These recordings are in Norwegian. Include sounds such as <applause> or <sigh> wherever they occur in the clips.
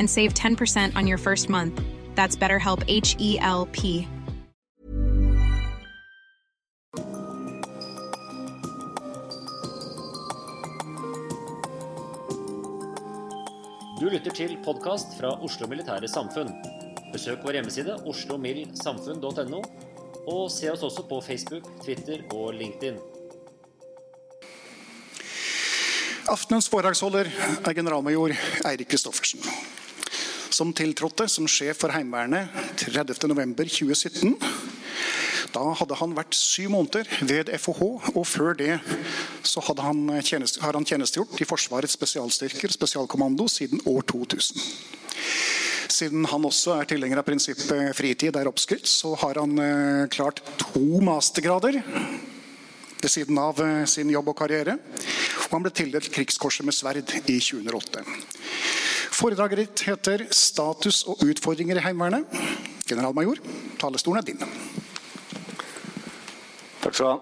and save 10% on your first month. That's BetterHelp H E L P. Du lytter til podkast fra Oslo Militære Samfunn. Besøk vår hjemmeside oslomildsamfunn.no, og se oss også på Facebook, Twitter og LinkedIn. Aftenens foredragsholder er generalmajor Eirik Kristoffersen, som tiltrådte som sjef for Heimevernet 30.11.2017. Da hadde han vært syv måneder ved FOH, og før det så han tjeneste, har han tjenestegjort i Forsvarets spesialstyrker, spesialkommando, siden år 2000. Siden han også er tilhenger av prinsippet fritid er oppskrytt, så har han eh, klart to mastergrader ved siden av eh, sin jobb og karriere. Og han ble tildelt Krigskorset med sverd i 2008. Foredraget ditt heter 'Status og utfordringer i Heimevernet'. Generalmajor, talestolen er din. Takk skal du ha.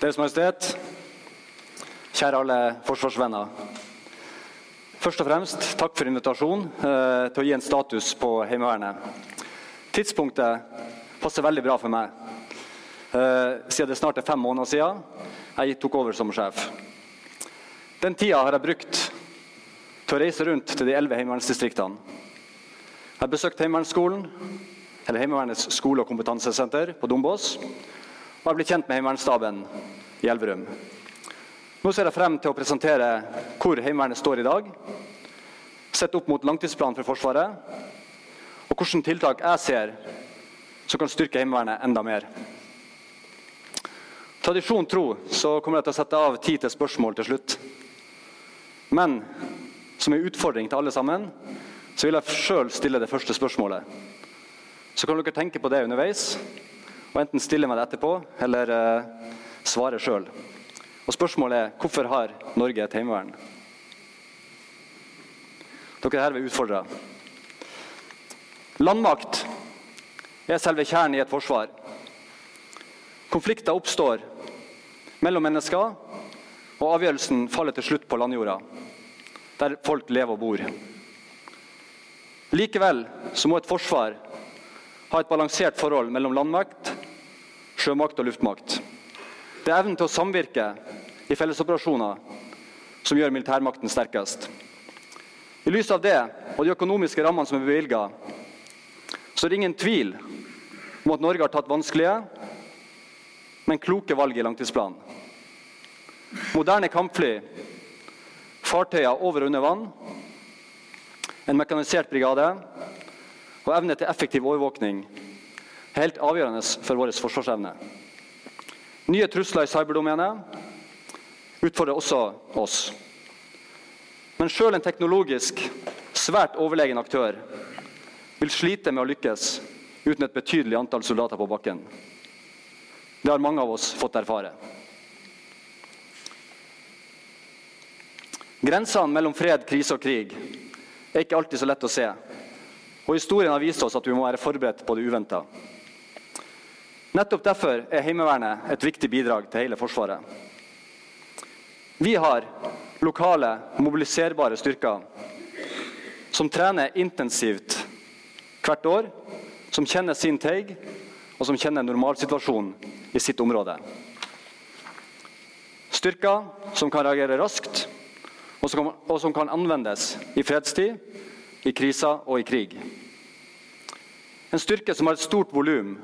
Deres Majestet, kjære alle forsvarsvenner. Først og fremst takk for invitasjonen eh, til å gi en status på Heimevernet. Tidspunktet passer veldig bra for meg, eh, siden det snart er fem måneder siden jeg tok over som sjef. Den tida har jeg brukt til å reise rundt til de elleve heimevernsdistriktene. Jeg har besøkt Heimevernsskolen, eller Heimevernets skole- og kompetansesenter på Dombås, og jeg ble kjent med Heimevernsstaben i Elverum. Nå ser jeg frem til å presentere hvor Heimevernet står i dag, sett opp mot langtidsplanen for Forsvaret, og hvilke tiltak jeg ser som kan styrke Heimevernet enda mer. Tradisjon tro så kommer jeg til å sette av tid til spørsmål til slutt. Men som en utfordring til alle sammen, så vil jeg sjøl stille det første spørsmålet. Så kan dere tenke på det underveis, og enten stille meg det etterpå, eller eh, svare sjøl. Og spørsmålet er hvorfor har Norge et heimevern? Dere er herved utfordra. Landmakt er selve kjernen i et forsvar. Konflikter oppstår mellom mennesker, og avgjørelsen faller til slutt på landjorda, der folk lever og bor. Likevel så må et forsvar ha et balansert forhold mellom landmakt, sjømakt og luftmakt. Det er evnen til å samvirke i fellesoperasjoner som gjør militærmakten sterkest. I lys av det og de økonomiske rammene som er bevilga, så er det ingen tvil om at Norge har tatt vanskelige, men kloke valg i langtidsplanen. Moderne kampfly, fartøyer over og under vann, en mekanisert brigade og evne til effektiv overvåkning er helt avgjørende for vår forsvarsevne. Nye trusler i cyberdomenet utfordrer også oss. Men sjøl en teknologisk svært overlegen aktør vil slite med å lykkes uten et betydelig antall soldater på bakken. Det har mange av oss fått erfare. Grensene mellom fred, krise og krig er ikke alltid så lett å se. Og historien har vist oss at vi må være forberedt på det uventa. Nettopp derfor er Heimevernet et viktig bidrag til hele Forsvaret. Vi har lokale, mobiliserbare styrker som trener intensivt hvert år, som kjenner sin teig, og som kjenner normalsituasjonen i sitt område. Styrker som kan reagere raskt, og som, og som kan anvendes i fredstid, i kriser og i krig. En styrke som har et stort volum,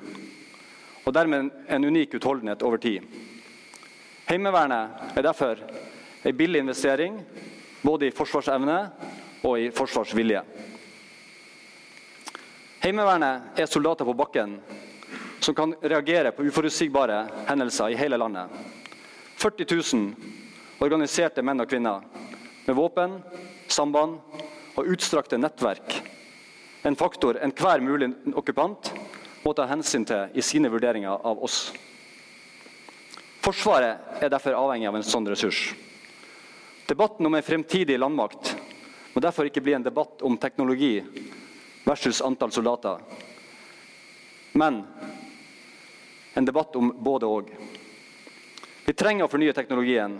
og dermed en unik utholdenhet over tid. Heimevernet er derfor en billig investering både i forsvarsevne og i forsvarsvilje. Heimevernet er soldater på bakken som kan reagere på uforutsigbare hendelser i hele landet. 40 000 organiserte menn og kvinner med våpen, samband og utstrakte nettverk. En faktor enhver mulig okkupant må ta hensyn til i sine vurderinger av oss. Forsvaret er derfor avhengig av en sånn ressurs. Debatten om en fremtidig landmakt må derfor ikke bli en debatt om teknologi versus antall soldater, men en debatt om både og. Vi trenger å fornye teknologien,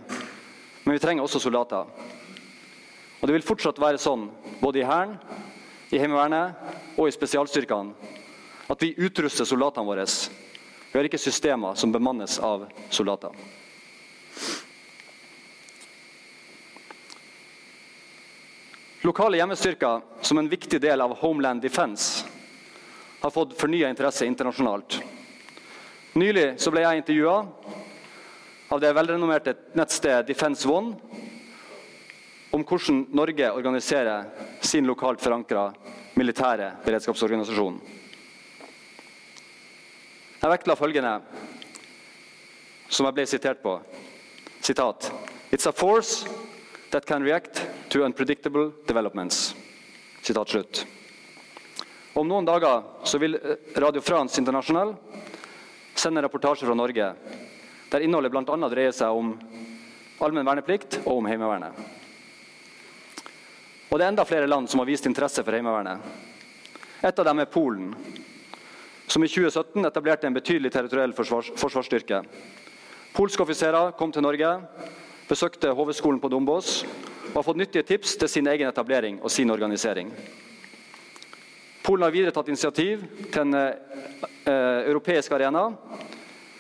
men vi trenger også soldater. Og Det vil fortsatt være sånn, både i Hæren, i Heimevernet og i spesialstyrkene, at vi utruster soldatene våre. Vi har ikke systemer som bemannes av soldater. Lokale hjemmestyrker som en viktig del av Homeland Defence har fått fornya interesse internasjonalt. Nylig ble jeg intervjua av det velrenommerte nettstedet Defence One om hvordan Norge organiserer sin lokalt forankra militære beredskapsorganisasjon. Jeg vektla følgende, som jeg ble sitert på. Sitat. It's a force that can react to unpredictable developments. Sitat slutt. Om noen dager så vil Radio France International sende reportasje fra Norge der innholdet bl.a. dreier seg om allmenn verneplikt og om Heimevernet. Og Det er enda flere land som har vist interesse for Heimevernet. Et av dem er Polen, som i 2017 etablerte en betydelig territoriell forsvars forsvarsstyrke. Polske offiserer kom til Norge, besøkte HV-skolen på Dombås og har fått nyttige tips til sin egen etablering og sin organisering. Polen har videre tatt initiativ til en eh, europeisk arena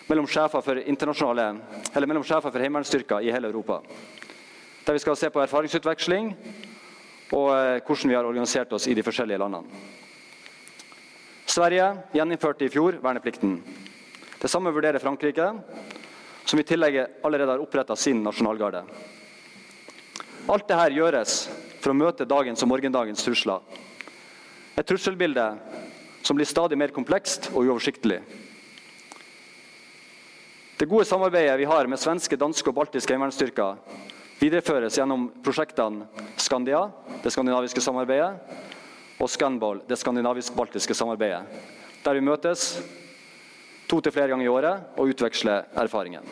mellom sjefer for, for heimevernsstyrker i hele Europa. Der vi skal se på erfaringsutveksling og eh, hvordan vi har organisert oss i de forskjellige landene. Sverige gjeninnførte i fjor verneplikten. Det samme vurderer Frankrike, som i tillegg allerede har oppretta sin nasjonalgarde. Alt dette gjøres for å møte dagens og morgendagens trusler. Et trusselbilde som blir stadig mer komplekst og uoversiktlig. Det gode samarbeidet vi har med svenske, danske og baltiske heimevernsstyrker, videreføres gjennom prosjektene Skandia, det skandinaviske samarbeidet, og Scanball, det skandinavisk-baltiske samarbeidet, der vi møtes to til flere ganger i året og utveksler erfaringer.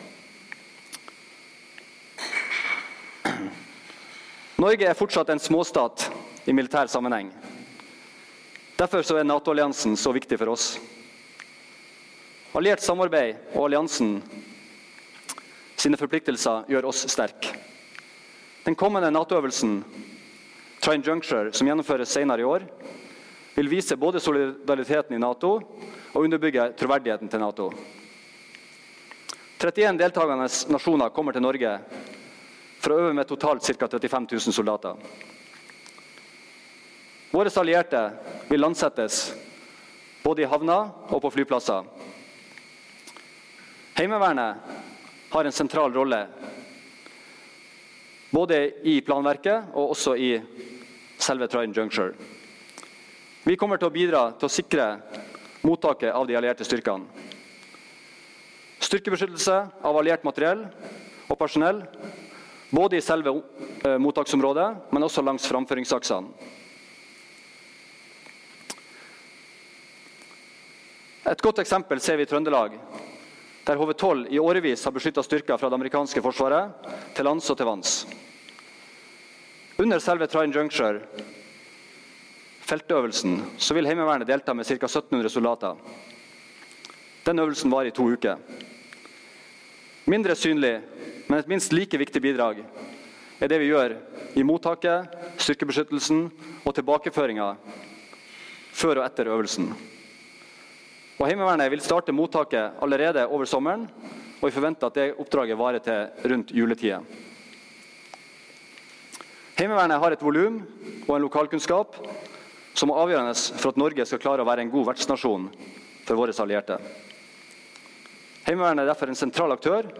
Norge er fortsatt en småstat i militær sammenheng. Derfor er Nato-alliansen så viktig for oss. Alliert samarbeid og alliansen sine forpliktelser gjør oss sterke. Den kommende Nato-øvelsen Trine Juncture, som gjennomføres senere i år, vil vise både solidariteten i Nato og underbygge troverdigheten til Nato. 31 deltakende nasjoner kommer til Norge for å øve med totalt ca. 35 000 soldater. Våre allierte vil landsettes både i havner og på flyplasser. Heimevernet har en sentral rolle både i planverket og også i selve Trident Juncture. Vi kommer til å bidra til å sikre mottaket av de allierte styrkene. Styrkebeskyttelse av alliert materiell og personell både i selve eh, mottaksområdet, men også langs framføringsaksene. Et godt eksempel ser vi i Trøndelag, der HV-12 i årevis har beskytta styrker fra det amerikanske forsvaret til lands og til vanns. Under selve Trine Juncture feltøvelsen så vil Heimevernet delta med ca. 1700 soldater. Den øvelsen var i to uker. Mindre synlig, men et minst like viktig bidrag er det vi gjør i mottaket, styrkebeskyttelsen og tilbakeføringa før og etter øvelsen. Og Heimevernet vil starte mottaket allerede over sommeren, og vi forventer at det oppdraget varer til rundt juletida. Heimevernet har et volum og en lokalkunnskap som er avgjørende for at Norge skal klare å være en god vertsnasjon for våre allierte. Heimevernet er derfor en sentral aktør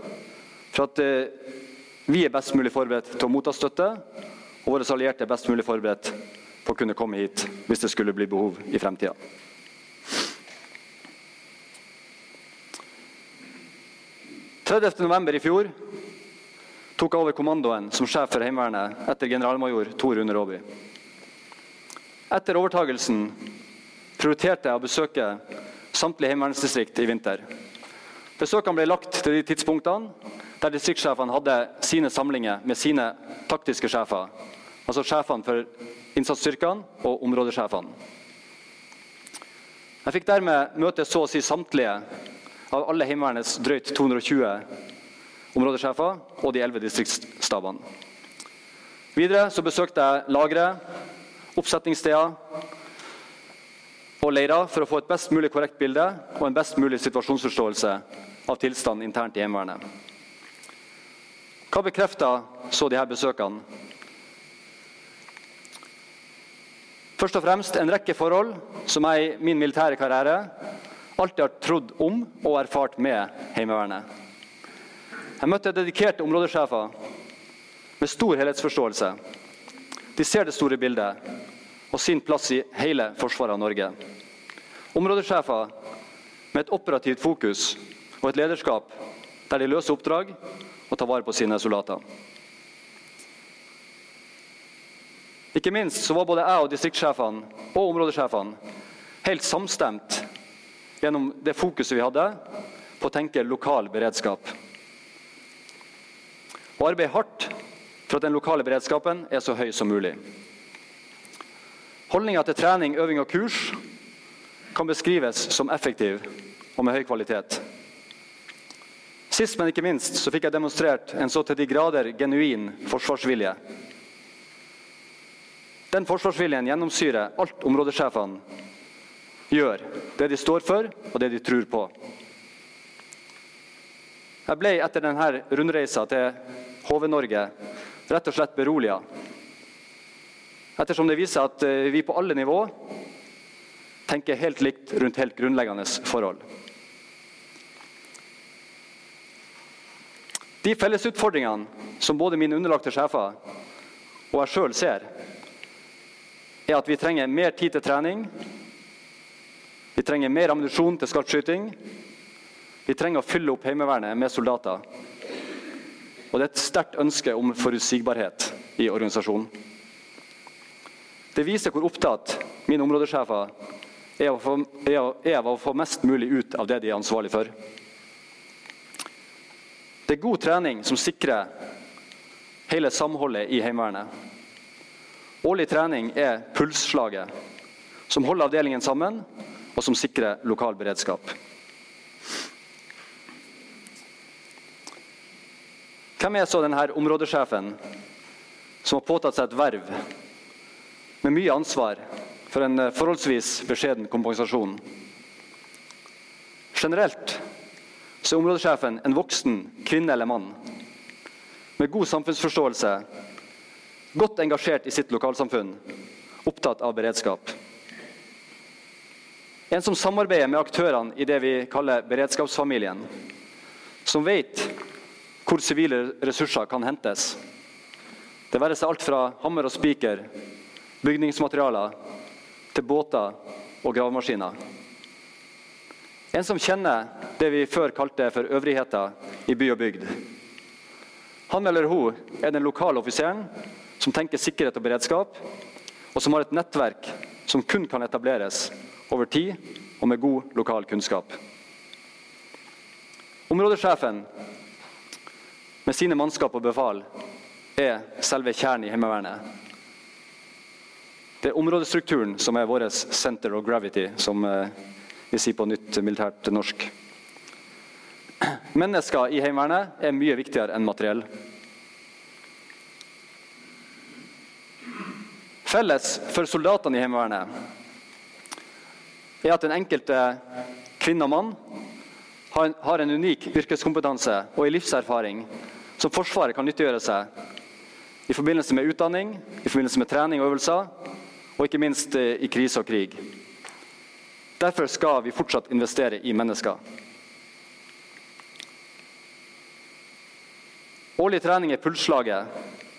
for at eh, vi er best mulig forberedt til å motta støtte, og våre allierte er best mulig forberedt på å kunne komme hit hvis det skulle bli behov i fremtida. November i fjor tok jeg over kommandoen som sjef for Heimevernet etter generalmajor Tor Rune Råby. Etter overtagelsen prioriterte jeg å besøke samtlige heimevernsdistrikt i vinter. Besøkene ble lagt til de tidspunktene der distriktssjefene hadde sine samlinger med sine taktiske sjefer. Altså sjefene for innsatsstyrkene og områdesjefene. Jeg fikk dermed møte så å si samtlige av alle Heimevernets drøyt 220 områdesjefer og de 11 distriktsstabene. Videre så besøkte jeg lagre, oppsetningssteder og leirer for å få et best mulig korrekt bilde og en best mulig situasjonsforståelse av tilstanden internt i Heimevernet. Hva bekrefter så her besøkene? Først og fremst en rekke forhold som jeg i min militære karriere alltid har trodd om og erfart med Heimevernet. Jeg møtte dedikerte områdesjefer med stor helhetsforståelse. De ser det store bildet og sin plass i hele forsvaret av Norge. Områdesjefer med et operativt fokus og et lederskap der de løser oppdrag og tar vare på sine soldater. Ikke minst så var både jeg og distriktssjefene og områdesjefene helt samstemt gjennom det fokuset vi hadde på å tenke lokal beredskap. Og arbeide hardt for at den lokale beredskapen er så høy som mulig. Holdninga til trening, øving og kurs kan beskrives som effektiv og med høy kvalitet. Sist, men ikke minst, så fikk jeg demonstrert en så til de grader genuin forsvarsvilje. Den forsvarsviljen gjennomsyrer alt områdesjefene gjør. Det de står for, og det de tror på. Jeg ble etter denne rundreisa til HV-Norge rett og slett beroliga. Ettersom det viser at eh, vi på alle nivå tenker helt likt rundt helt grunnleggende forhold. De fellesutfordringene som både mine underlagte sjefer og jeg sjøl ser, er at vi trenger mer tid til trening, vi trenger mer ammunisjon til skarpskyting. Vi trenger å fylle opp Heimevernet med soldater. Og det er et sterkt ønske om forutsigbarhet i organisasjonen. Det viser hvor opptatt mine områdesjefer er av, få, er av å få mest mulig ut av det de er ansvarlig for. Det er god trening som sikrer hele samholdet i Heimevernet. Årlig trening er pulsslaget som holder avdelingen sammen og som sikrer lokal beredskap. Hvem er så denne områdesjefen som har påtatt seg et verv med mye ansvar for en eh, forholdsvis beskjeden kompensasjon? Generelt så er områdesjefen en voksen kvinne eller mann med god samfunnsforståelse, godt engasjert i sitt lokalsamfunn, opptatt av beredskap. En som samarbeider med aktørene i det vi kaller beredskapsfamilien. Som vet hvor sivile ressurser kan hentes. Det være seg alt fra hammer og spiker, bygningsmaterialer, til båter og gravemaskiner. En som kjenner det vi før kalte for øvrigheter i by og bygd. Han eller hun er den lokale offiseren som tenker sikkerhet og beredskap, og som har et nettverk som kun kan etableres over tid og med god lokal kunnskap. Områdesjefen med sine mannskap og befal er selve kjernen i Heimevernet. Det er områdestrukturen som er vår center of gravity, som eh, vi sier på nytt militært norsk. <clears throat> Mennesker i Heimevernet er mye viktigere enn materiell. Felles for soldatene i Heimevernet er at den enkelte kvinne og mann har en unik yrkeskompetanse og en livserfaring som Forsvaret kan nyttiggjøre seg i forbindelse med utdanning, i forbindelse med trening og øvelser, og ikke minst eh, i krise og krig. Derfor skal vi fortsatt investere i mennesker. Årlig trening er pulsslaget,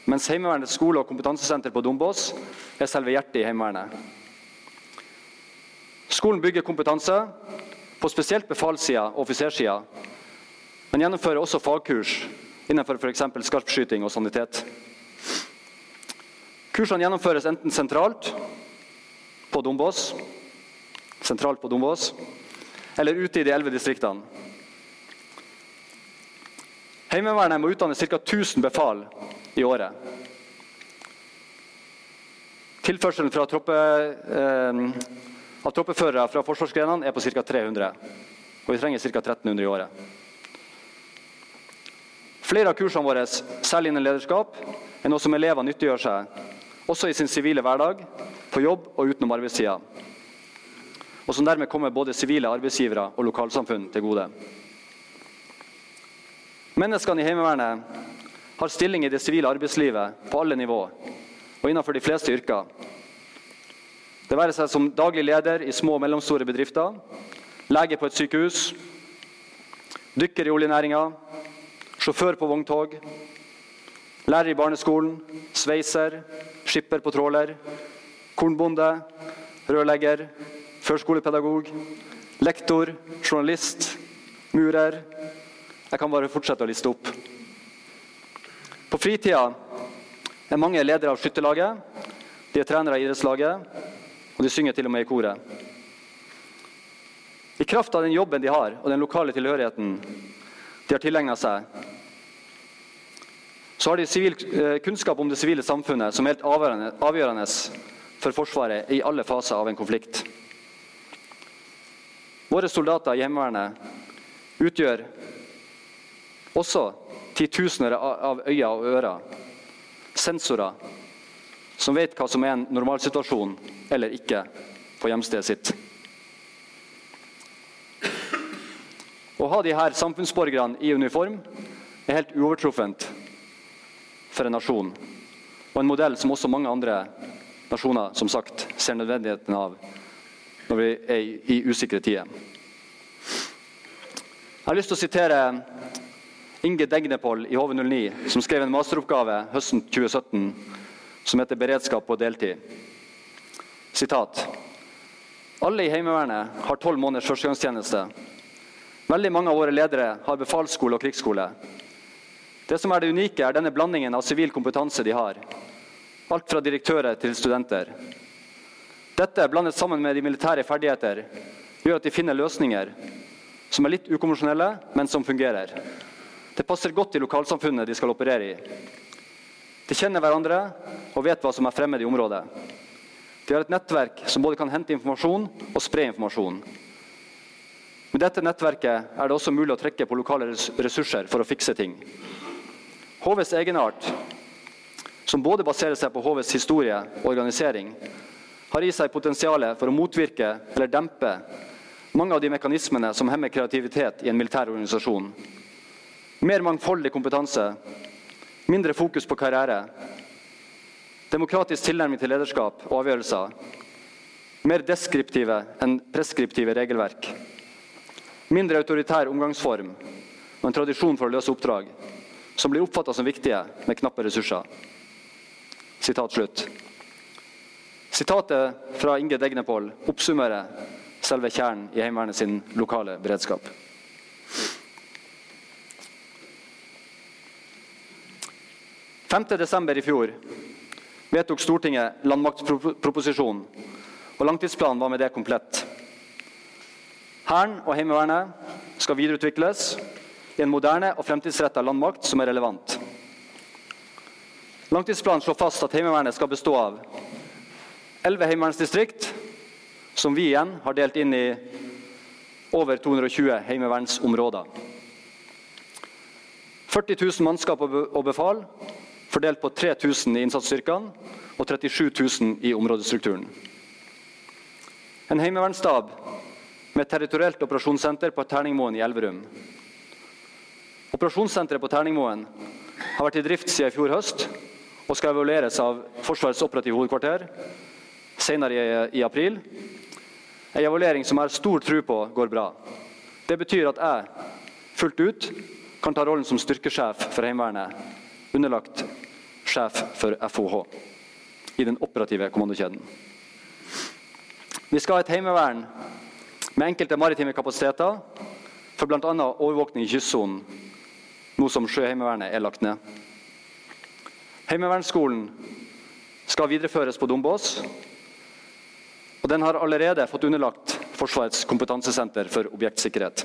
mens Heimevernets skole og kompetansesenter på Dombås er selve hjertet i Heimevernet. Skolen bygger kompetanse på spesielt befalssida og offisersida, men gjennomfører også fagkurs innenfor f.eks. skarpskyting og sanitet. Kursene gjennomføres enten sentralt på Dombås, sentralt på Dombås eller ute i de elleve distriktene. Heimevernet må utdanne ca. 1000 befal i året. Tilførselen fra troppe, eh, av troppeførere fra forsvarsgrenene er på ca. 300. Og vi trenger ca. 1300 i året. Flere av kursene våre, særlig innen lederskap, er noe som elever nyttiggjør seg, også i sin sivile hverdag, på jobb og utenom arbeidstida. Og som dermed kommer både sivile arbeidsgivere og lokalsamfunn til gode. Menneskene i Heimevernet har stilling i det sivile arbeidslivet på alle nivå og innenfor de fleste yrker. Det være seg som daglig leder i små og mellomstore bedrifter, lege på et sykehus, dykker i oljenæringa, sjåfør på vogntog, lærer i barneskolen, sveiser, skipper på tråler, kornbonde, rørlegger, førskolepedagog, lektor, journalist, murer. Jeg kan bare fortsette å liste opp. På fritida er mange ledere av skytterlaget, de er trenere i idrettslaget, og de synger til og med i koret. I kraft av den jobben de har, og den lokale tilhørigheten de har tilegna seg, så har de sivil, eh, kunnskap om det sivile samfunnet som er helt avgjørende, avgjørende for Forsvaret i alle faser av en konflikt. Våre soldater i Heimevernet utgjør også titusener av øyne og ører, sensorer, som vet hva som er en normalsituasjon eller ikke på hjemstedet sitt. Å ha de her samfunnsborgerne i uniform er helt uovertruffent for en nasjon, og en modell som også mange andre nasjoner som sagt, ser nødvendigheten av når vi er i usikre tider. Jeg har lyst til å sitere Inge Degnepoll i HV09, som skrev en masteroppgave høsten 2017 som heter 'Beredskap på deltid'. Sitat. Alle i Heimevernet har tolv måneders førstegangstjeneste. Veldig mange av våre ledere har befalsskole og krigsskole. Det som er det unike, er denne blandingen av sivil kompetanse de har. Alt fra direktører til studenter. Dette, blandet sammen med de militære ferdigheter, gjør at de finner løsninger som er litt ukonvensjonelle, men som fungerer. Det passer godt i lokalsamfunnet de skal operere i. De kjenner hverandre og vet hva som er fremmed i området. De har et nettverk som både kan hente informasjon og spre informasjon. Med dette nettverket er det også mulig å trekke på lokale ressurser for å fikse ting. HVs egenart, som både baserer seg på HVs historie og organisering, har i seg potensialet for å motvirke eller dempe mange av de mekanismene som hemmer kreativitet i en militær organisasjon. Mer mangfoldig kompetanse, mindre fokus på karriere, demokratisk tilnærming til lederskap og avgjørelser, mer deskriptive enn preskriptive regelverk, mindre autoritær omgangsform og en tradisjon for å løse oppdrag som blir oppfatta som viktige med knappe ressurser. Sitat slutt. Sitatet fra Inge Degnepoll oppsummerer selve kjernen i Heimevernet sin lokale beredskap. Desember i fjor vedtok Stortinget landmaktproposisjonen, og langtidsplanen var med det komplett. Hæren og Heimevernet skal videreutvikles i en moderne og fremtidsretta landmakt som er relevant. Langtidsplanen slår fast at Heimevernet skal bestå av elleve heimevernsdistrikt, som vi igjen har delt inn i over 220 heimevernsområder. 40 000 mannskap og befal, fordelt på 3000 i innsatsstyrkene og 37 000 i områdestrukturen. En heimevernsstab med territorielt operasjonssenter på Terningmoen i Elverum. Operasjonssenteret på Terningmoen har vært i drift siden i fjor høst og skal evalueres av Forsvarets operative hovedkvarter senere i, april. En evaluering som jeg har stor tro på går bra. Det betyr at jeg fullt ut kan ta rollen som styrkesjef for Heimevernet, underlagt sjef for FOH i den operative kommandokjeden. Vi skal ha et heimevern med enkelte maritime kapasiteter for bl.a. overvåkning i kystsonen, nå som Sjøheimevernet er lagt ned. Heimevernsskolen skal videreføres på Dombås, og den har allerede fått underlagt Forsvarets kompetansesenter for objektsikkerhet.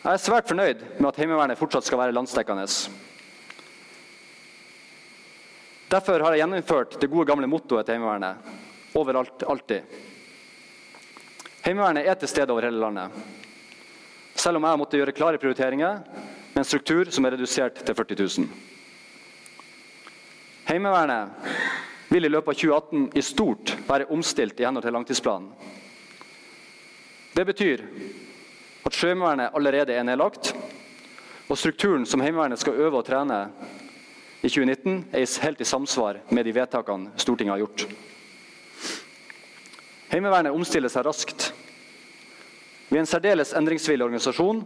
Jeg er svært fornøyd med at Heimevernet fortsatt skal være landsdekkende. Derfor har jeg gjeninnført det gode gamle mottoet til Heimevernet overalt, alltid. Heimevernet er til stede over hele landet, selv om jeg måtte gjøre klare prioriteringer med en struktur som er redusert til 40 000. Heimevernet vil i løpet av 2018 i stort være omstilt i henhold til langtidsplanen. Det betyr at Sjøheimevernet allerede er nedlagt, og strukturen som Heimevernet skal øve og trene i 2019, er helt i samsvar med de vedtakene Stortinget har gjort. Heimevernet omstiller seg raskt. Vi er en særdeles endringsvillig organisasjon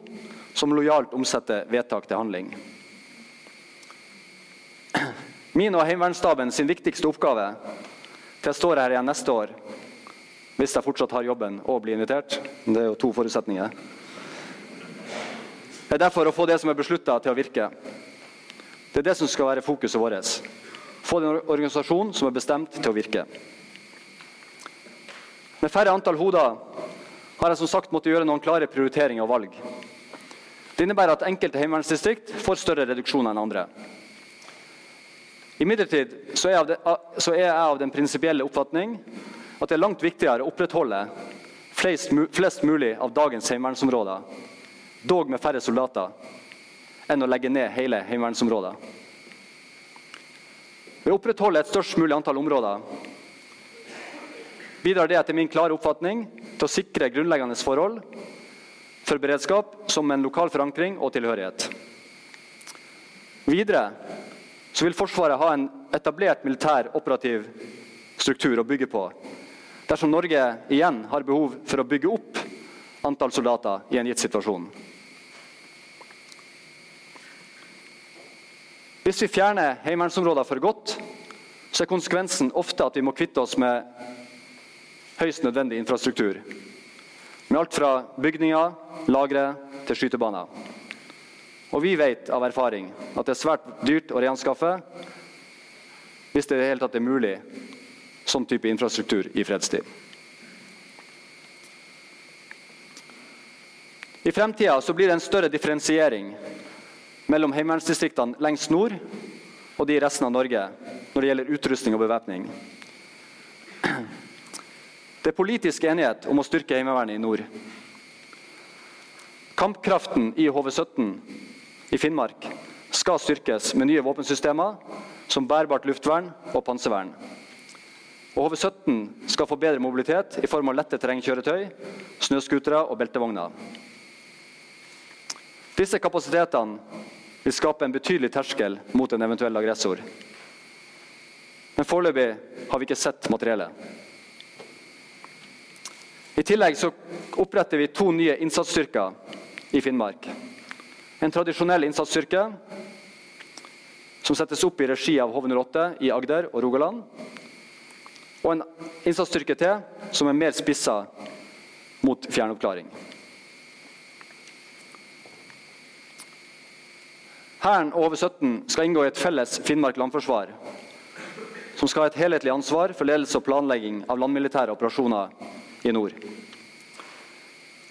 som lojalt omsetter vedtak til handling. Min og Heimevernsstaben sin viktigste oppgave til jeg står her igjen neste år, hvis jeg fortsatt har jobben og blir invitert, det er jo to forutsetninger, er derfor å få det som er beslutta, til å virke. Det er det som skal være fokuset vårt. Få en organisasjon som er bestemt til å virke. Med færre antall hoder har jeg som sagt måttet gjøre noen klare prioriteringer og valg. Det innebærer at enkelte heimevernsdistrikt får større reduksjoner enn andre. Imidlertid så er, jeg av den prinsipielle oppfatning at det er langt viktigere å opprettholde flest mulig av dagens heimevernsområder, dog med færre soldater, enn å legge ned hele heimevernsområdet. Ved å opprettholde et størst mulig antall områder bidrar det etter min klare oppfatning til å sikre grunnleggende forhold for beredskap som en lokal forankring og tilhørighet. Videre så vil Forsvaret ha en etablert militær operativ struktur å bygge på, dersom Norge igjen har behov for å bygge opp antall soldater i en gitt situasjon. Hvis vi fjerner heimevernsområder for godt, så er konsekvensen ofte at vi må kvitte oss med høyst nødvendig infrastruktur. Med alt fra bygninger, lagre til skytebaner. Og vi vet av erfaring at det er svært dyrt å reanskaffe hvis det i det hele tatt er mulig sånn type infrastruktur i fredstid. I fremtida blir det en større differensiering mellom heimevernsdistriktene lengst nord og de i resten av Norge når det gjelder utrustning og bevæpning. Det er politisk enighet om å styrke Heimevernet i nord. Kampkraften i HV-17 i Finnmark skal styrkes med nye våpensystemer som bærbart luftvern og panservern. Og HV-17 skal få bedre mobilitet i form av lette terrengkjøretøy, snøscootere og beltevogner. Disse kapasitetene vil skape en betydelig terskel mot en eventuell aggressor. Men foreløpig har vi ikke sett materiellet. I tillegg så oppretter vi to nye innsatsstyrker i Finnmark. En tradisjonell innsatsstyrke som settes opp i regi av HV-08 i Agder og Rogaland. Og en innsatsstyrke til som er mer spissa mot fjernoppklaring. Hæren og HV-17 skal inngå i et felles Finnmark landforsvar, som skal ha et helhetlig ansvar for ledelse og planlegging av landmilitære operasjoner i nord.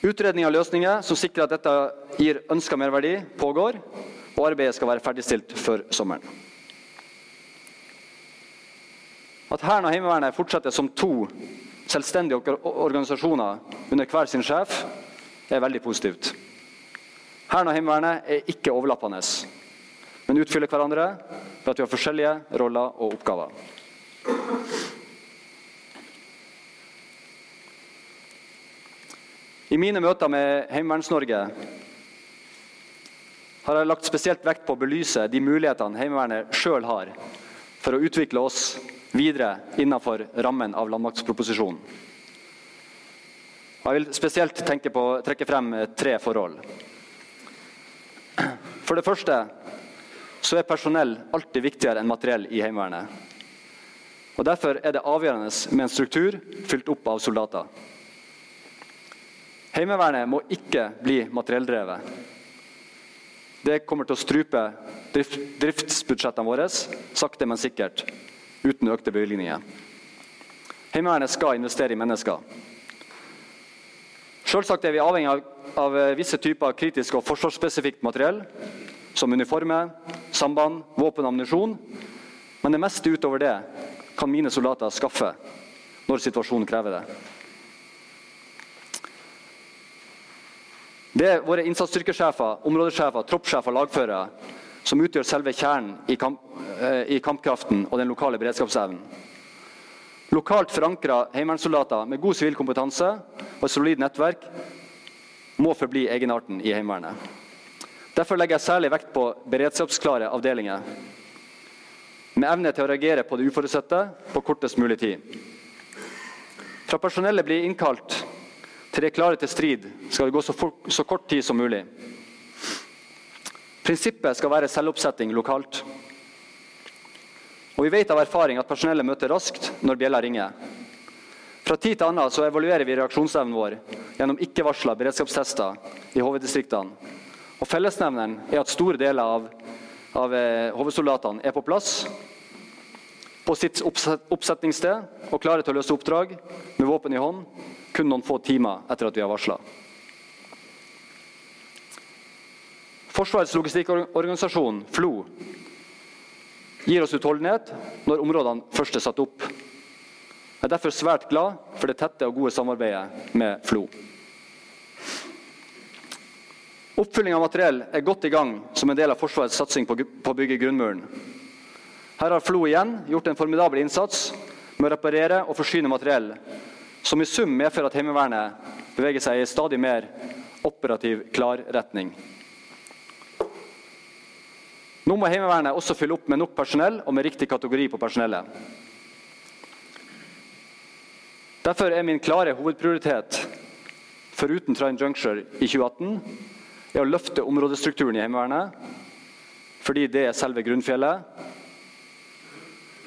Utredning av løsninger som sikrer at dette gir ønska merverdi, pågår, og arbeidet skal være ferdigstilt før sommeren. At Hæren og Heimevernet fortsetter som to selvstendige organisasjoner under hver sin sjef, er veldig positivt. Hæren og Heimevernet er ikke overlappende, men utfyller hverandre ved at vi har forskjellige roller og oppgaver. I mine møter med Heimeverns-Norge har jeg lagt spesielt vekt på å belyse de mulighetene Heimevernet sjøl har for å utvikle oss videre innenfor rammen av landmaktsproposisjonen. Jeg vil spesielt på, trekke frem tre forhold. For det første så er personell alltid viktigere enn materiell i Heimevernet. Og Derfor er det avgjørende med en struktur fylt opp av soldater. Heimevernet må ikke bli materielldrevet. Det kommer til å strupe drift, driftsbudsjettene våre sakte, men sikkert, uten økte bevilgninger. Heimevernet skal investere i mennesker. Selvsagt er vi avhengig av, av visse typer kritisk og forsvarsspesifikt materiell, som uniformer, samband, våpen og ammunisjon. Men det meste utover det kan mine soldater skaffe når situasjonen krever det. Det er våre innsatsstyrkesjefer, områdesjefer, troppssjefer og lagførere som utgjør selve kjernen i, kamp, eh, i kampkraften og den lokale beredskapsevnen. Lokalt forankra heimevernssoldater med god sivil kompetanse og et solid nettverk må forbli egenarten i Heimevernet. Derfor legger jeg særlig vekt på beredskapsklare avdelinger med evne til å reagere på det uforutsette på kortest mulig tid. Fra personellet blir innkalt til de er klare til strid, skal det gå så, for, så kort tid som mulig. Prinsippet skal være selvoppsetting lokalt. Og Vi vet av erfaring at personellet møter raskt når bjella ringer. Fra tid til annen så evaluerer vi reaksjonsevnen vår gjennom ikke-varsla beredskapstester i HV-distriktene og Fellesnevneren er at store deler av, av eh, er på plass på sitt oppsetningssted og klare til å løse oppdrag med våpen i hånd kun noen få timer etter at vi har varsla. Forsvarets logistikkorganisasjon, FLO, gir oss utholdenhet når områdene først er satt opp. Jeg er derfor svært glad for det tette og gode samarbeidet med FLO. Oppfylling av materiell er godt i gang som en del av Forsvarets satsing på å bygge grunnmuren. Her har FLO igjen gjort en formidabel innsats med å reparere og forsyne materiell, som i sum medfører at Heimevernet beveger seg i stadig mer operativ klarretning. Nå må Heimevernet også fylle opp med nok personell og med riktig kategori på personellet. Derfor er min klare hovedprioritet, foruten Trine Juncture i 2018, er å løfte områdestrukturen i Heimevernet. Fordi det er selve grunnfjellet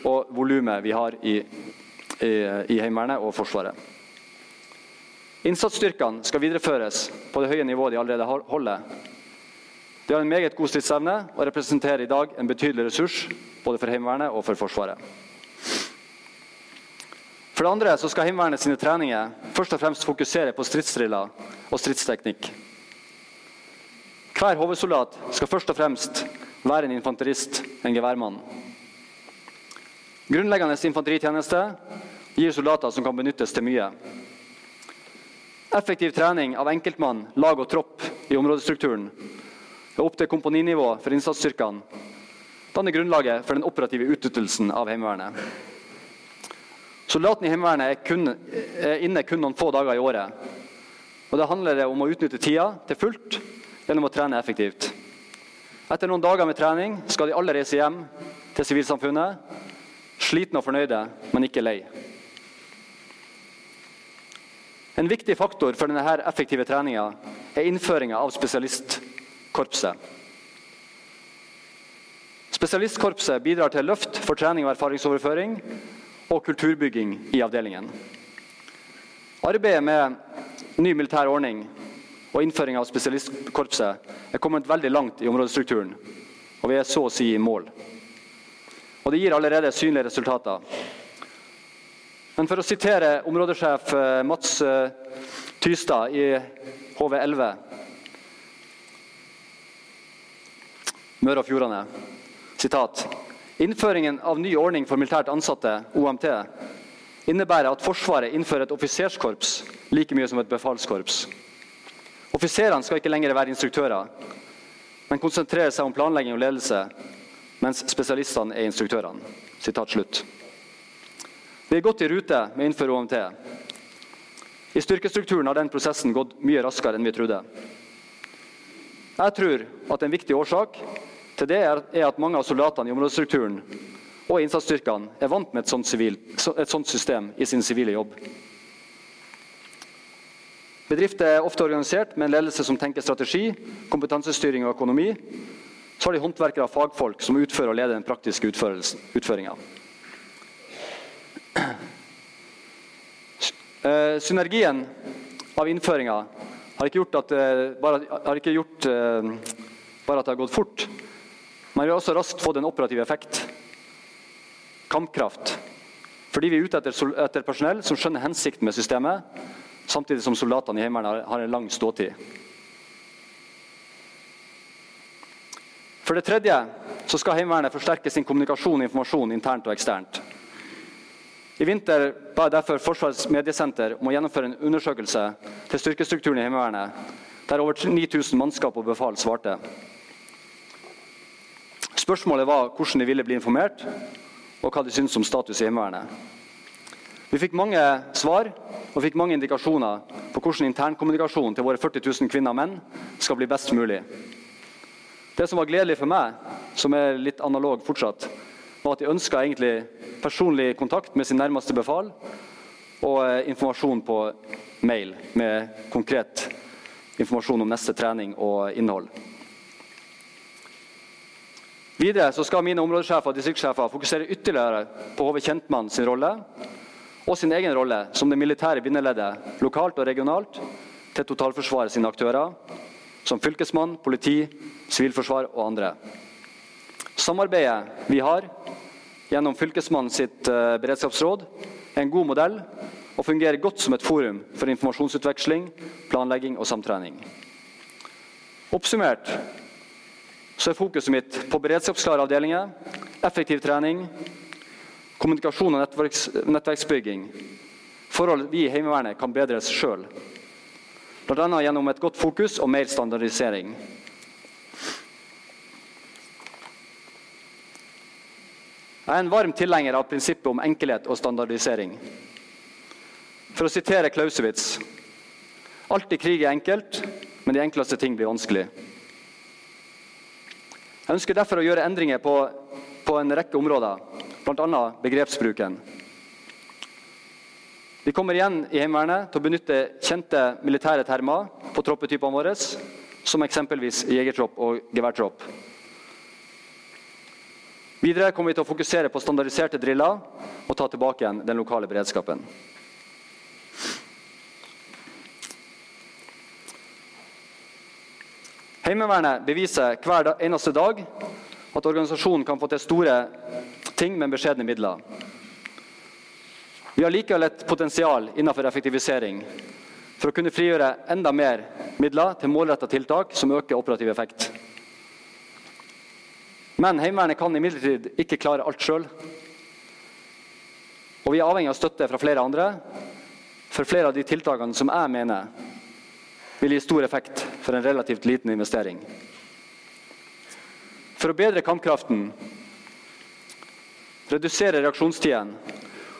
og volumet vi har i, i, i Heimevernet og Forsvaret. Innsatsstyrkene skal videreføres på det høye nivået de allerede holder. De har en meget god stridsevne og representerer i dag en betydelig ressurs både for Heimevernet og for Forsvaret. For det andre skal Heimevernet sine treninger først og fremst fokusere på stridsdriller og stridsteknikk. Hver HV-soldat skal først og fremst være en infanterist, en geværmann. Grunnleggende infanteritjeneste gir soldater som kan benyttes til mye. Effektiv trening av enkeltmann, lag og tropp i områdestrukturen er opp til kompaninivå for innsatsstyrkene, danner grunnlaget for den operative utnyttelsen av Heimevernet. Soldatene i Heimevernet er, kun, er inne kun noen få dager i året. Og Det handler om å utnytte tida til fullt gjennom å trene effektivt. Etter noen dager med trening skal de alle reise hjem til sivilsamfunnet, slitne og fornøyde, men ikke lei. En viktig faktor for denne effektive treninga er innføringa av spesialistkorpset. Spesialistkorpset bidrar til løft for trening og erfaringsoverføring og kulturbygging i avdelingen. Arbeidet med ny militær ordning og innføring av spesialistkorpset er kommet veldig langt i områdestrukturen, og vi er så å si i mål. Og det gir allerede synlige resultater. Men for å sitere områdesjef eh, Mats eh, Tystad i HV11 Møre og Fjordane sitat Innføringen av ny ordning for militært ansatte, OMT, innebærer at Forsvaret innfører et offiserskorps like mye som et befalskorps. Offiserene skal ikke lenger være instruktører, men konsentrere seg om planlegging og ledelse, mens spesialistene er instruktørene. Slutt. Vi er godt i rute med å innføre OMT. I styrkestrukturen har den prosessen gått mye raskere enn vi trodde. Jeg tror at en viktig årsak til det er at mange av soldatene i områdestrukturen og innsatsstyrkene er vant med et sånt, sivil, et sånt system i sin sivile jobb. Bedrifter er ofte organisert med en ledelse som tenker strategi, kompetansestyring og økonomi. Så har de håndverkere og fagfolk som utfører og leder den praktiske utføringa. <clears throat> Eh, synergien av innføringa har ikke gjort at, bare, har ikke gjort eh, bare at det har gått fort, men vi har også raskt fått en operativ effekt. Kampkraft. Fordi vi er ute etter, etter personell som skjønner hensikten med systemet, samtidig som soldatene i Heimevernet har en lang ståtid. For det tredje så skal Heimevernet forsterke sin kommunikasjon og informasjon internt og eksternt. I vinter ba jeg derfor Forsvarets mediesenter om å gjennomføre en undersøkelse til styrkestrukturen i Heimevernet, der over 9000 mannskap og befal svarte. Spørsmålet var hvordan de ville bli informert, og hva de syntes om status i Heimevernet. Vi fikk mange svar og fikk mange indikasjoner på hvordan internkommunikasjonen til våre 40 000 kvinner og menn skal bli best mulig. Det som var gledelig for meg, som er litt analog fortsatt, var at de ønska personlig kontakt med sin nærmeste befal og eh, informasjon på mail med konkret informasjon om neste trening og innhold. Videre skal mine områdesjefer og distriktssjefer fokusere ytterligere på HV Kjentmann sin rolle og sin egen rolle som det militære bindeleddet lokalt og regionalt til totalforsvaret sine aktører, som fylkesmann, politi, sivilforsvar og andre. Samarbeidet vi har gjennom Fylkesmannen sitt eh, beredskapsråd, er en god modell og fungerer godt som et forum for informasjonsutveksling, planlegging og samtrening. Oppsummert så er fokuset mitt på beredskapsklare avdelinger, effektiv trening, kommunikasjon og nettverks, nettverksbygging. Forhold vi i Heimevernet kan bedres sjøl. Bl.a. gjennom et godt fokus og mer standardisering. Jeg er en varm tilhenger av prinsippet om enkelhet og standardisering. For å sitere Clausewitz Alt i krig er enkelt, men de enkleste ting blir vanskelig. Jeg ønsker derfor å gjøre endringer på, på en rekke områder, bl.a. begrepsbruken. Vi kommer igjen i Heimevernet til å benytte kjente militære termer på troppetypene våre, som eksempelvis jegertropp og geværtropp. Videre kommer vi til å fokusere på standardiserte driller og ta tilbake igjen den lokale beredskapen. Heimevernet beviser hver eneste dag at organisasjonen kan få til store ting med beskjedne midler. Vi har likevel et potensial innenfor effektivisering for å kunne frigjøre enda mer midler til målretta tiltak som øker operativ effekt. Men Heimevernet kan imidlertid ikke klare alt sjøl. Og vi er avhengig av støtte fra flere andre for flere av de tiltakene som jeg mener vil gi stor effekt for en relativt liten investering. For å bedre kampkraften, redusere reaksjonstiden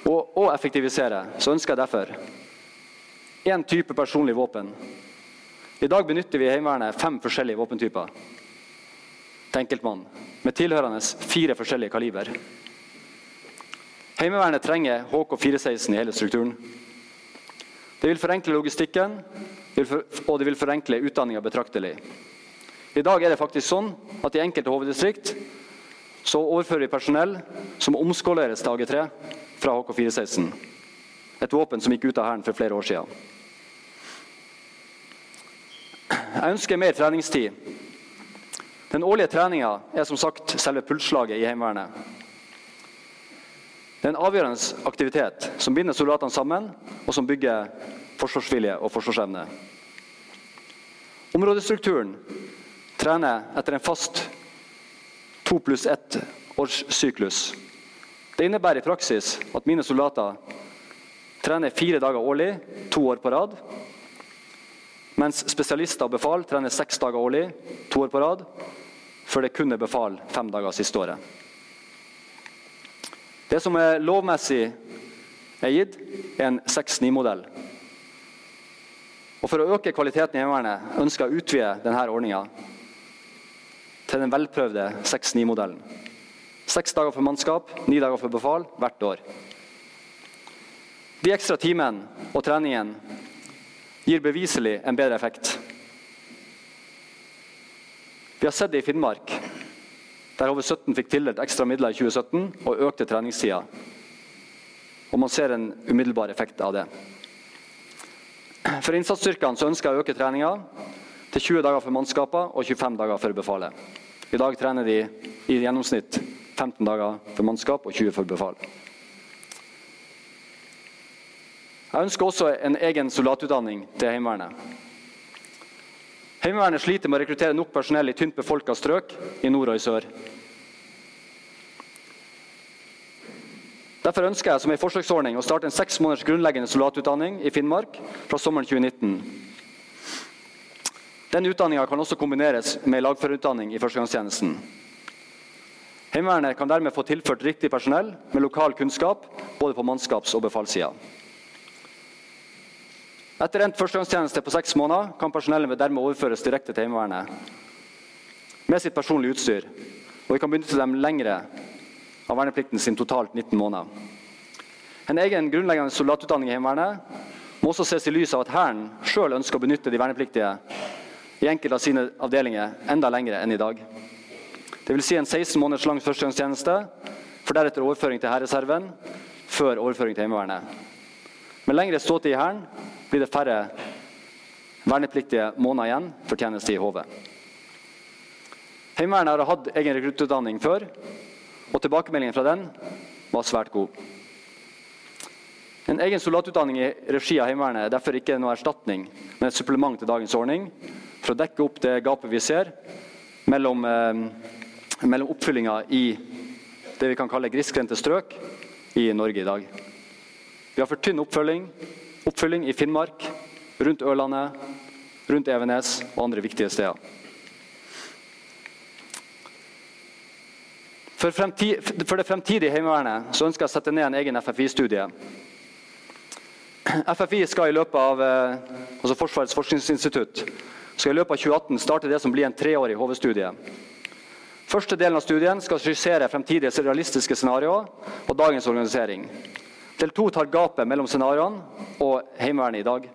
og, og effektivisere, så ønsker jeg derfor én type personlig våpen. I dag benytter vi i Heimevernet fem forskjellige våpentyper til enkeltmann, med tilhørende fire forskjellige kaliber. Heimevernet trenger HK416 i hele strukturen. Det vil forenkle logistikken, og det vil forenkle utdanninga betraktelig. I dag er det faktisk sånn at i enkelte hoveddistrikt så overfører vi personell som omskoleres til AG3 fra HK416. Et våpen som gikk ut av Hæren for flere år siden. Jeg ønsker mer treningstid. Den årlige treninga er som sagt selve pulsslaget i Heimevernet. Det er en avgjørende aktivitet som binder soldatene sammen, og som bygger forsvarsvilje og forsvarsevne. Områdestrukturen trener etter en fast to pluss ett årssyklus. Det innebærer i praksis at mine soldater trener fire dager årlig, to år på rad. Mens spesialister og befal trener seks dager årlig, to år på rad. Før det kun er befal fem dager siste året. Det som er lovmessig er gitt, er en 6-9-modell. Og For å øke kvaliteten i Heimevernet ønsker jeg å utvide denne ordninga til den velprøvde 6-9-modellen. Seks dager for mannskap, ni dager for befal hvert år. De ekstra timene og treningen gir beviselig en bedre effekt. Vi har sett det i Finnmark, der HV-17 fikk tildelt ekstra midler i 2017 og økte treningstida. Og man ser en umiddelbar effekt av det. For innsatsstyrkene ønsker jeg å øke treninga til 20 dager for mannskapene og 25 dager for befalet. I dag trener de i gjennomsnitt 15 dager for mannskap og 20 for befal. Jeg ønsker også en egen soldatutdanning til Heimevernet. Heimevernet sliter med å rekruttere nok personell i tynt befolka strøk i nord og i sør. Derfor ønsker jeg som en forsøksordning å starte en seks måneders grunnleggende soldatutdanning i Finnmark fra sommeren 2019. Den utdanninga kan også kombineres med lagførerutdanning i førstegangstjenesten. Heimevernet kan dermed få tilført riktig personell med lokal kunnskap både på mannskaps- og befalssida. Etter endt førstegangstjeneste på seks måneder kan personellet dermed overføres direkte til Heimevernet med sitt personlige utstyr, og vi kan benytte dem lengre av verneplikten sin totalt 19 måneder. En egen grunnleggende soldatutdanning i Heimevernet må også ses i lys av at Hæren sjøl ønsker å benytte de vernepliktige i enkelte av sine avdelinger enda lenger enn i dag. Dvs. Si en 16 måneders lang førstegangstjeneste, for deretter overføring til hærreserven, før overføring til Heimevernet. Med lengre ståtid i Hæren blir det færre vernepliktige måneder igjen for tjeneste i HV. Heimevernet har hatt egen rekruttutdanning før, og tilbakemeldingen fra den var svært god. En egen soldatutdanning i regi av Heimevernet er derfor ikke noe erstatning, men et supplement til dagens ordning for å dekke opp det gapet vi ser mellom, eh, mellom oppfyllinga i det vi kan kalle grisgrendte strøk i Norge i dag. Vi har for tynn oppfølging, oppfylling i Finnmark, rundt Ørlandet, rundt Evenes og andre viktige steder. For, fremtid, for, det fremtidige Heimevernet så ønsker jeg å sette ned en egen FFI-studie. FFI skal i løpet av eh, altså Forsvarets forskningsinstitutt skal i løpet av 2018 starte det som blir en treårig HV-studie. Første delen av studien skal skissere fremtidige realistiske scenarioer og dagens organisering. Del to tar gapet mellom scenarioene og Heimevernet i dag.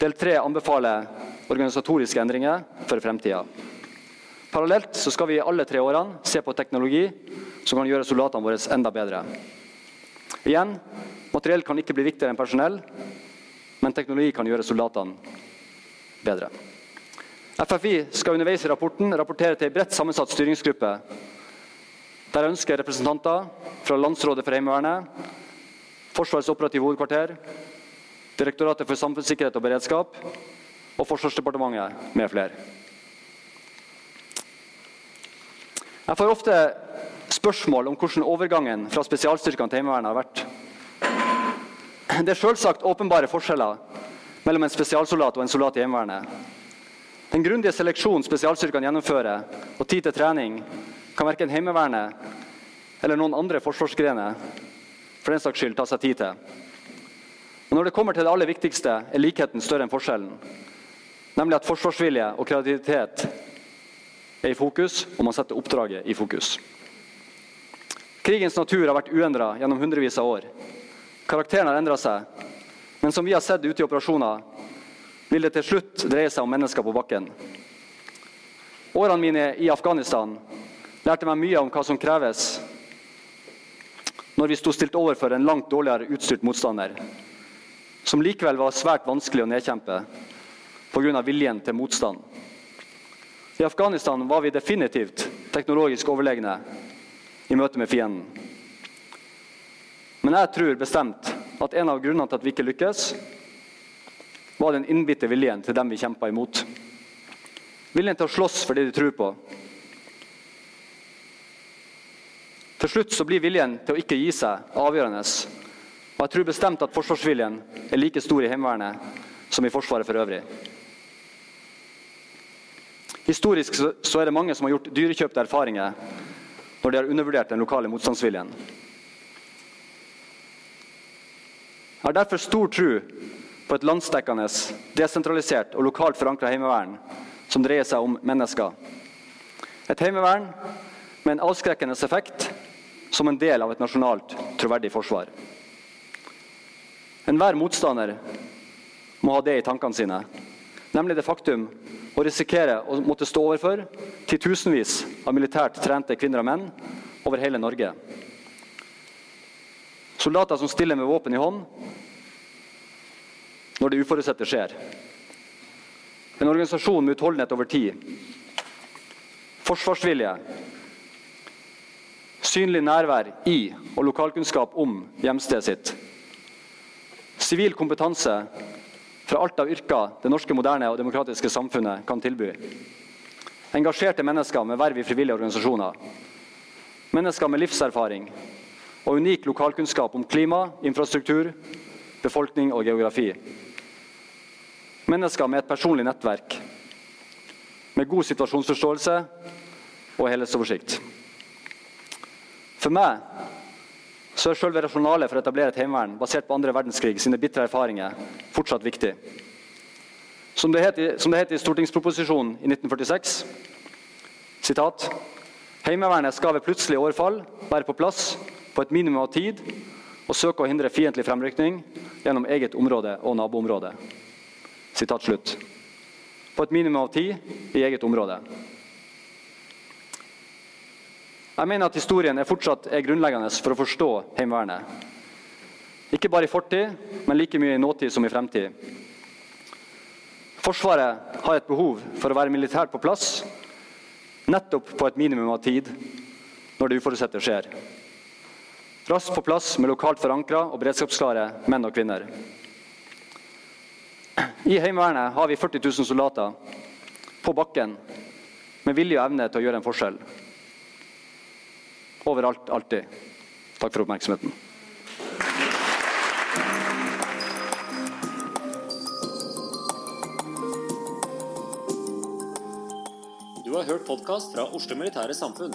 Del tre anbefaler organisatoriske endringer for fremtida. Parallelt så skal vi i alle tre årene se på teknologi som kan gjøre soldatene våre enda bedre. Igjen, materiell kan ikke bli viktigere enn personell, men teknologi kan gjøre soldatene bedre. FFI skal underveis i rapporten rapportere til en bredt sammensatt styringsgruppe der ønsker representanter fra Landsrådet for Heimevernet, Forsvarets operative hovedkvarter, Direktoratet for samfunnssikkerhet og beredskap og Forsvarsdepartementet med flere. Jeg får ofte spørsmål om hvordan overgangen fra spesialstyrkene til Heimevernet har vært. Det er selvsagt åpenbare forskjeller mellom en spesialsoldat og en soldat i Heimevernet. Den grundige seleksjonen spesialstyrkene gjennomfører, og tid til trening, kan verken Heimevernet eller noen andre forsvarsgrener for den saks skyld ta seg tid til. Og Når det kommer til det aller viktigste, er likheten større enn forskjellen. Nemlig at forsvarsvilje og kreativitet er i fokus, og man setter oppdraget i fokus. Krigens natur har vært uendra gjennom hundrevis av år. Karakteren har endra seg, men som vi har sett ute i operasjoner, vil det til slutt dreie seg om mennesker på bakken. Årene mine i Afghanistan lærte meg mye om hva som kreves når vi sto stilt overfor en langt dårligere utstyrt motstander, som likevel var svært vanskelig å nedkjempe pga. viljen til motstand. I Afghanistan var vi definitivt teknologisk overlegne i møte med fienden. Men jeg tror bestemt at en av grunnene til at vi ikke lykkes, var den innbitte viljen til dem vi kjempa imot. Viljen til å slåss for det de tror på. Til slutt så blir viljen til å ikke gi seg avgjørende. Og jeg tror bestemt at forsvarsviljen er like stor i Heimevernet som i Forsvaret for øvrig. Historisk så er det mange som har gjort dyrekjøpte erfaringer når de har undervurdert den lokale motstandsviljen. Jeg har derfor stor tro på et landsdekkende, desentralisert og lokalt forankra heimevern som dreier seg om mennesker. Et heimevern med en avskrekkende effekt som en del av et nasjonalt, troverdig forsvar. Enhver motstander må ha det i tankene sine, nemlig det faktum å risikere å måtte stå overfor titusenvis av militært trente kvinner og menn over hele Norge. Soldater som stiller med våpen i hånd når det uforutsette skjer. En organisasjon med utholdenhet over tid. Forsvarsvilje. Synlig nærvær i og lokalkunnskap om hjemstedet sitt. Sivil kompetanse fra alt av yrker det norske moderne og demokratiske samfunnet kan tilby. Engasjerte mennesker med verv i frivillige organisasjoner. Mennesker med livserfaring og unik lokalkunnskap om klima, infrastruktur, befolkning og geografi. Mennesker med et personlig nettverk, med god situasjonsforståelse og helhetsoversikt. For meg så er selve rasjonalet for å etablere et heimevern basert på andre verdenskrig sine bitre erfaringer fortsatt viktig. Som det het i, det het i stortingsproposisjonen i 1946 sitat, Heimevernet skal ved plutselig overfall være på plass på et minimum av tid og søke å hindre fiendtlig fremrykning gjennom eget område og naboområde. Sitat slutt. På et minimum av tid i eget område. Jeg mener at historien er fortsatt er grunnleggende for å forstå Heimevernet. Ikke bare i fortid, men like mye i nåtid som i fremtid. Forsvaret har et behov for å være militært på plass nettopp på et minimum av tid når det uforutsette skjer. Raskt på plass med lokalt forankra og beredskapsklare menn og kvinner. I Heimevernet har vi 40 000 soldater på bakken med vilje og evne til å gjøre en forskjell. Overalt, alltid. Takk for oppmerksomheten. Du har hørt podkast fra Oslo Militære Samfunn.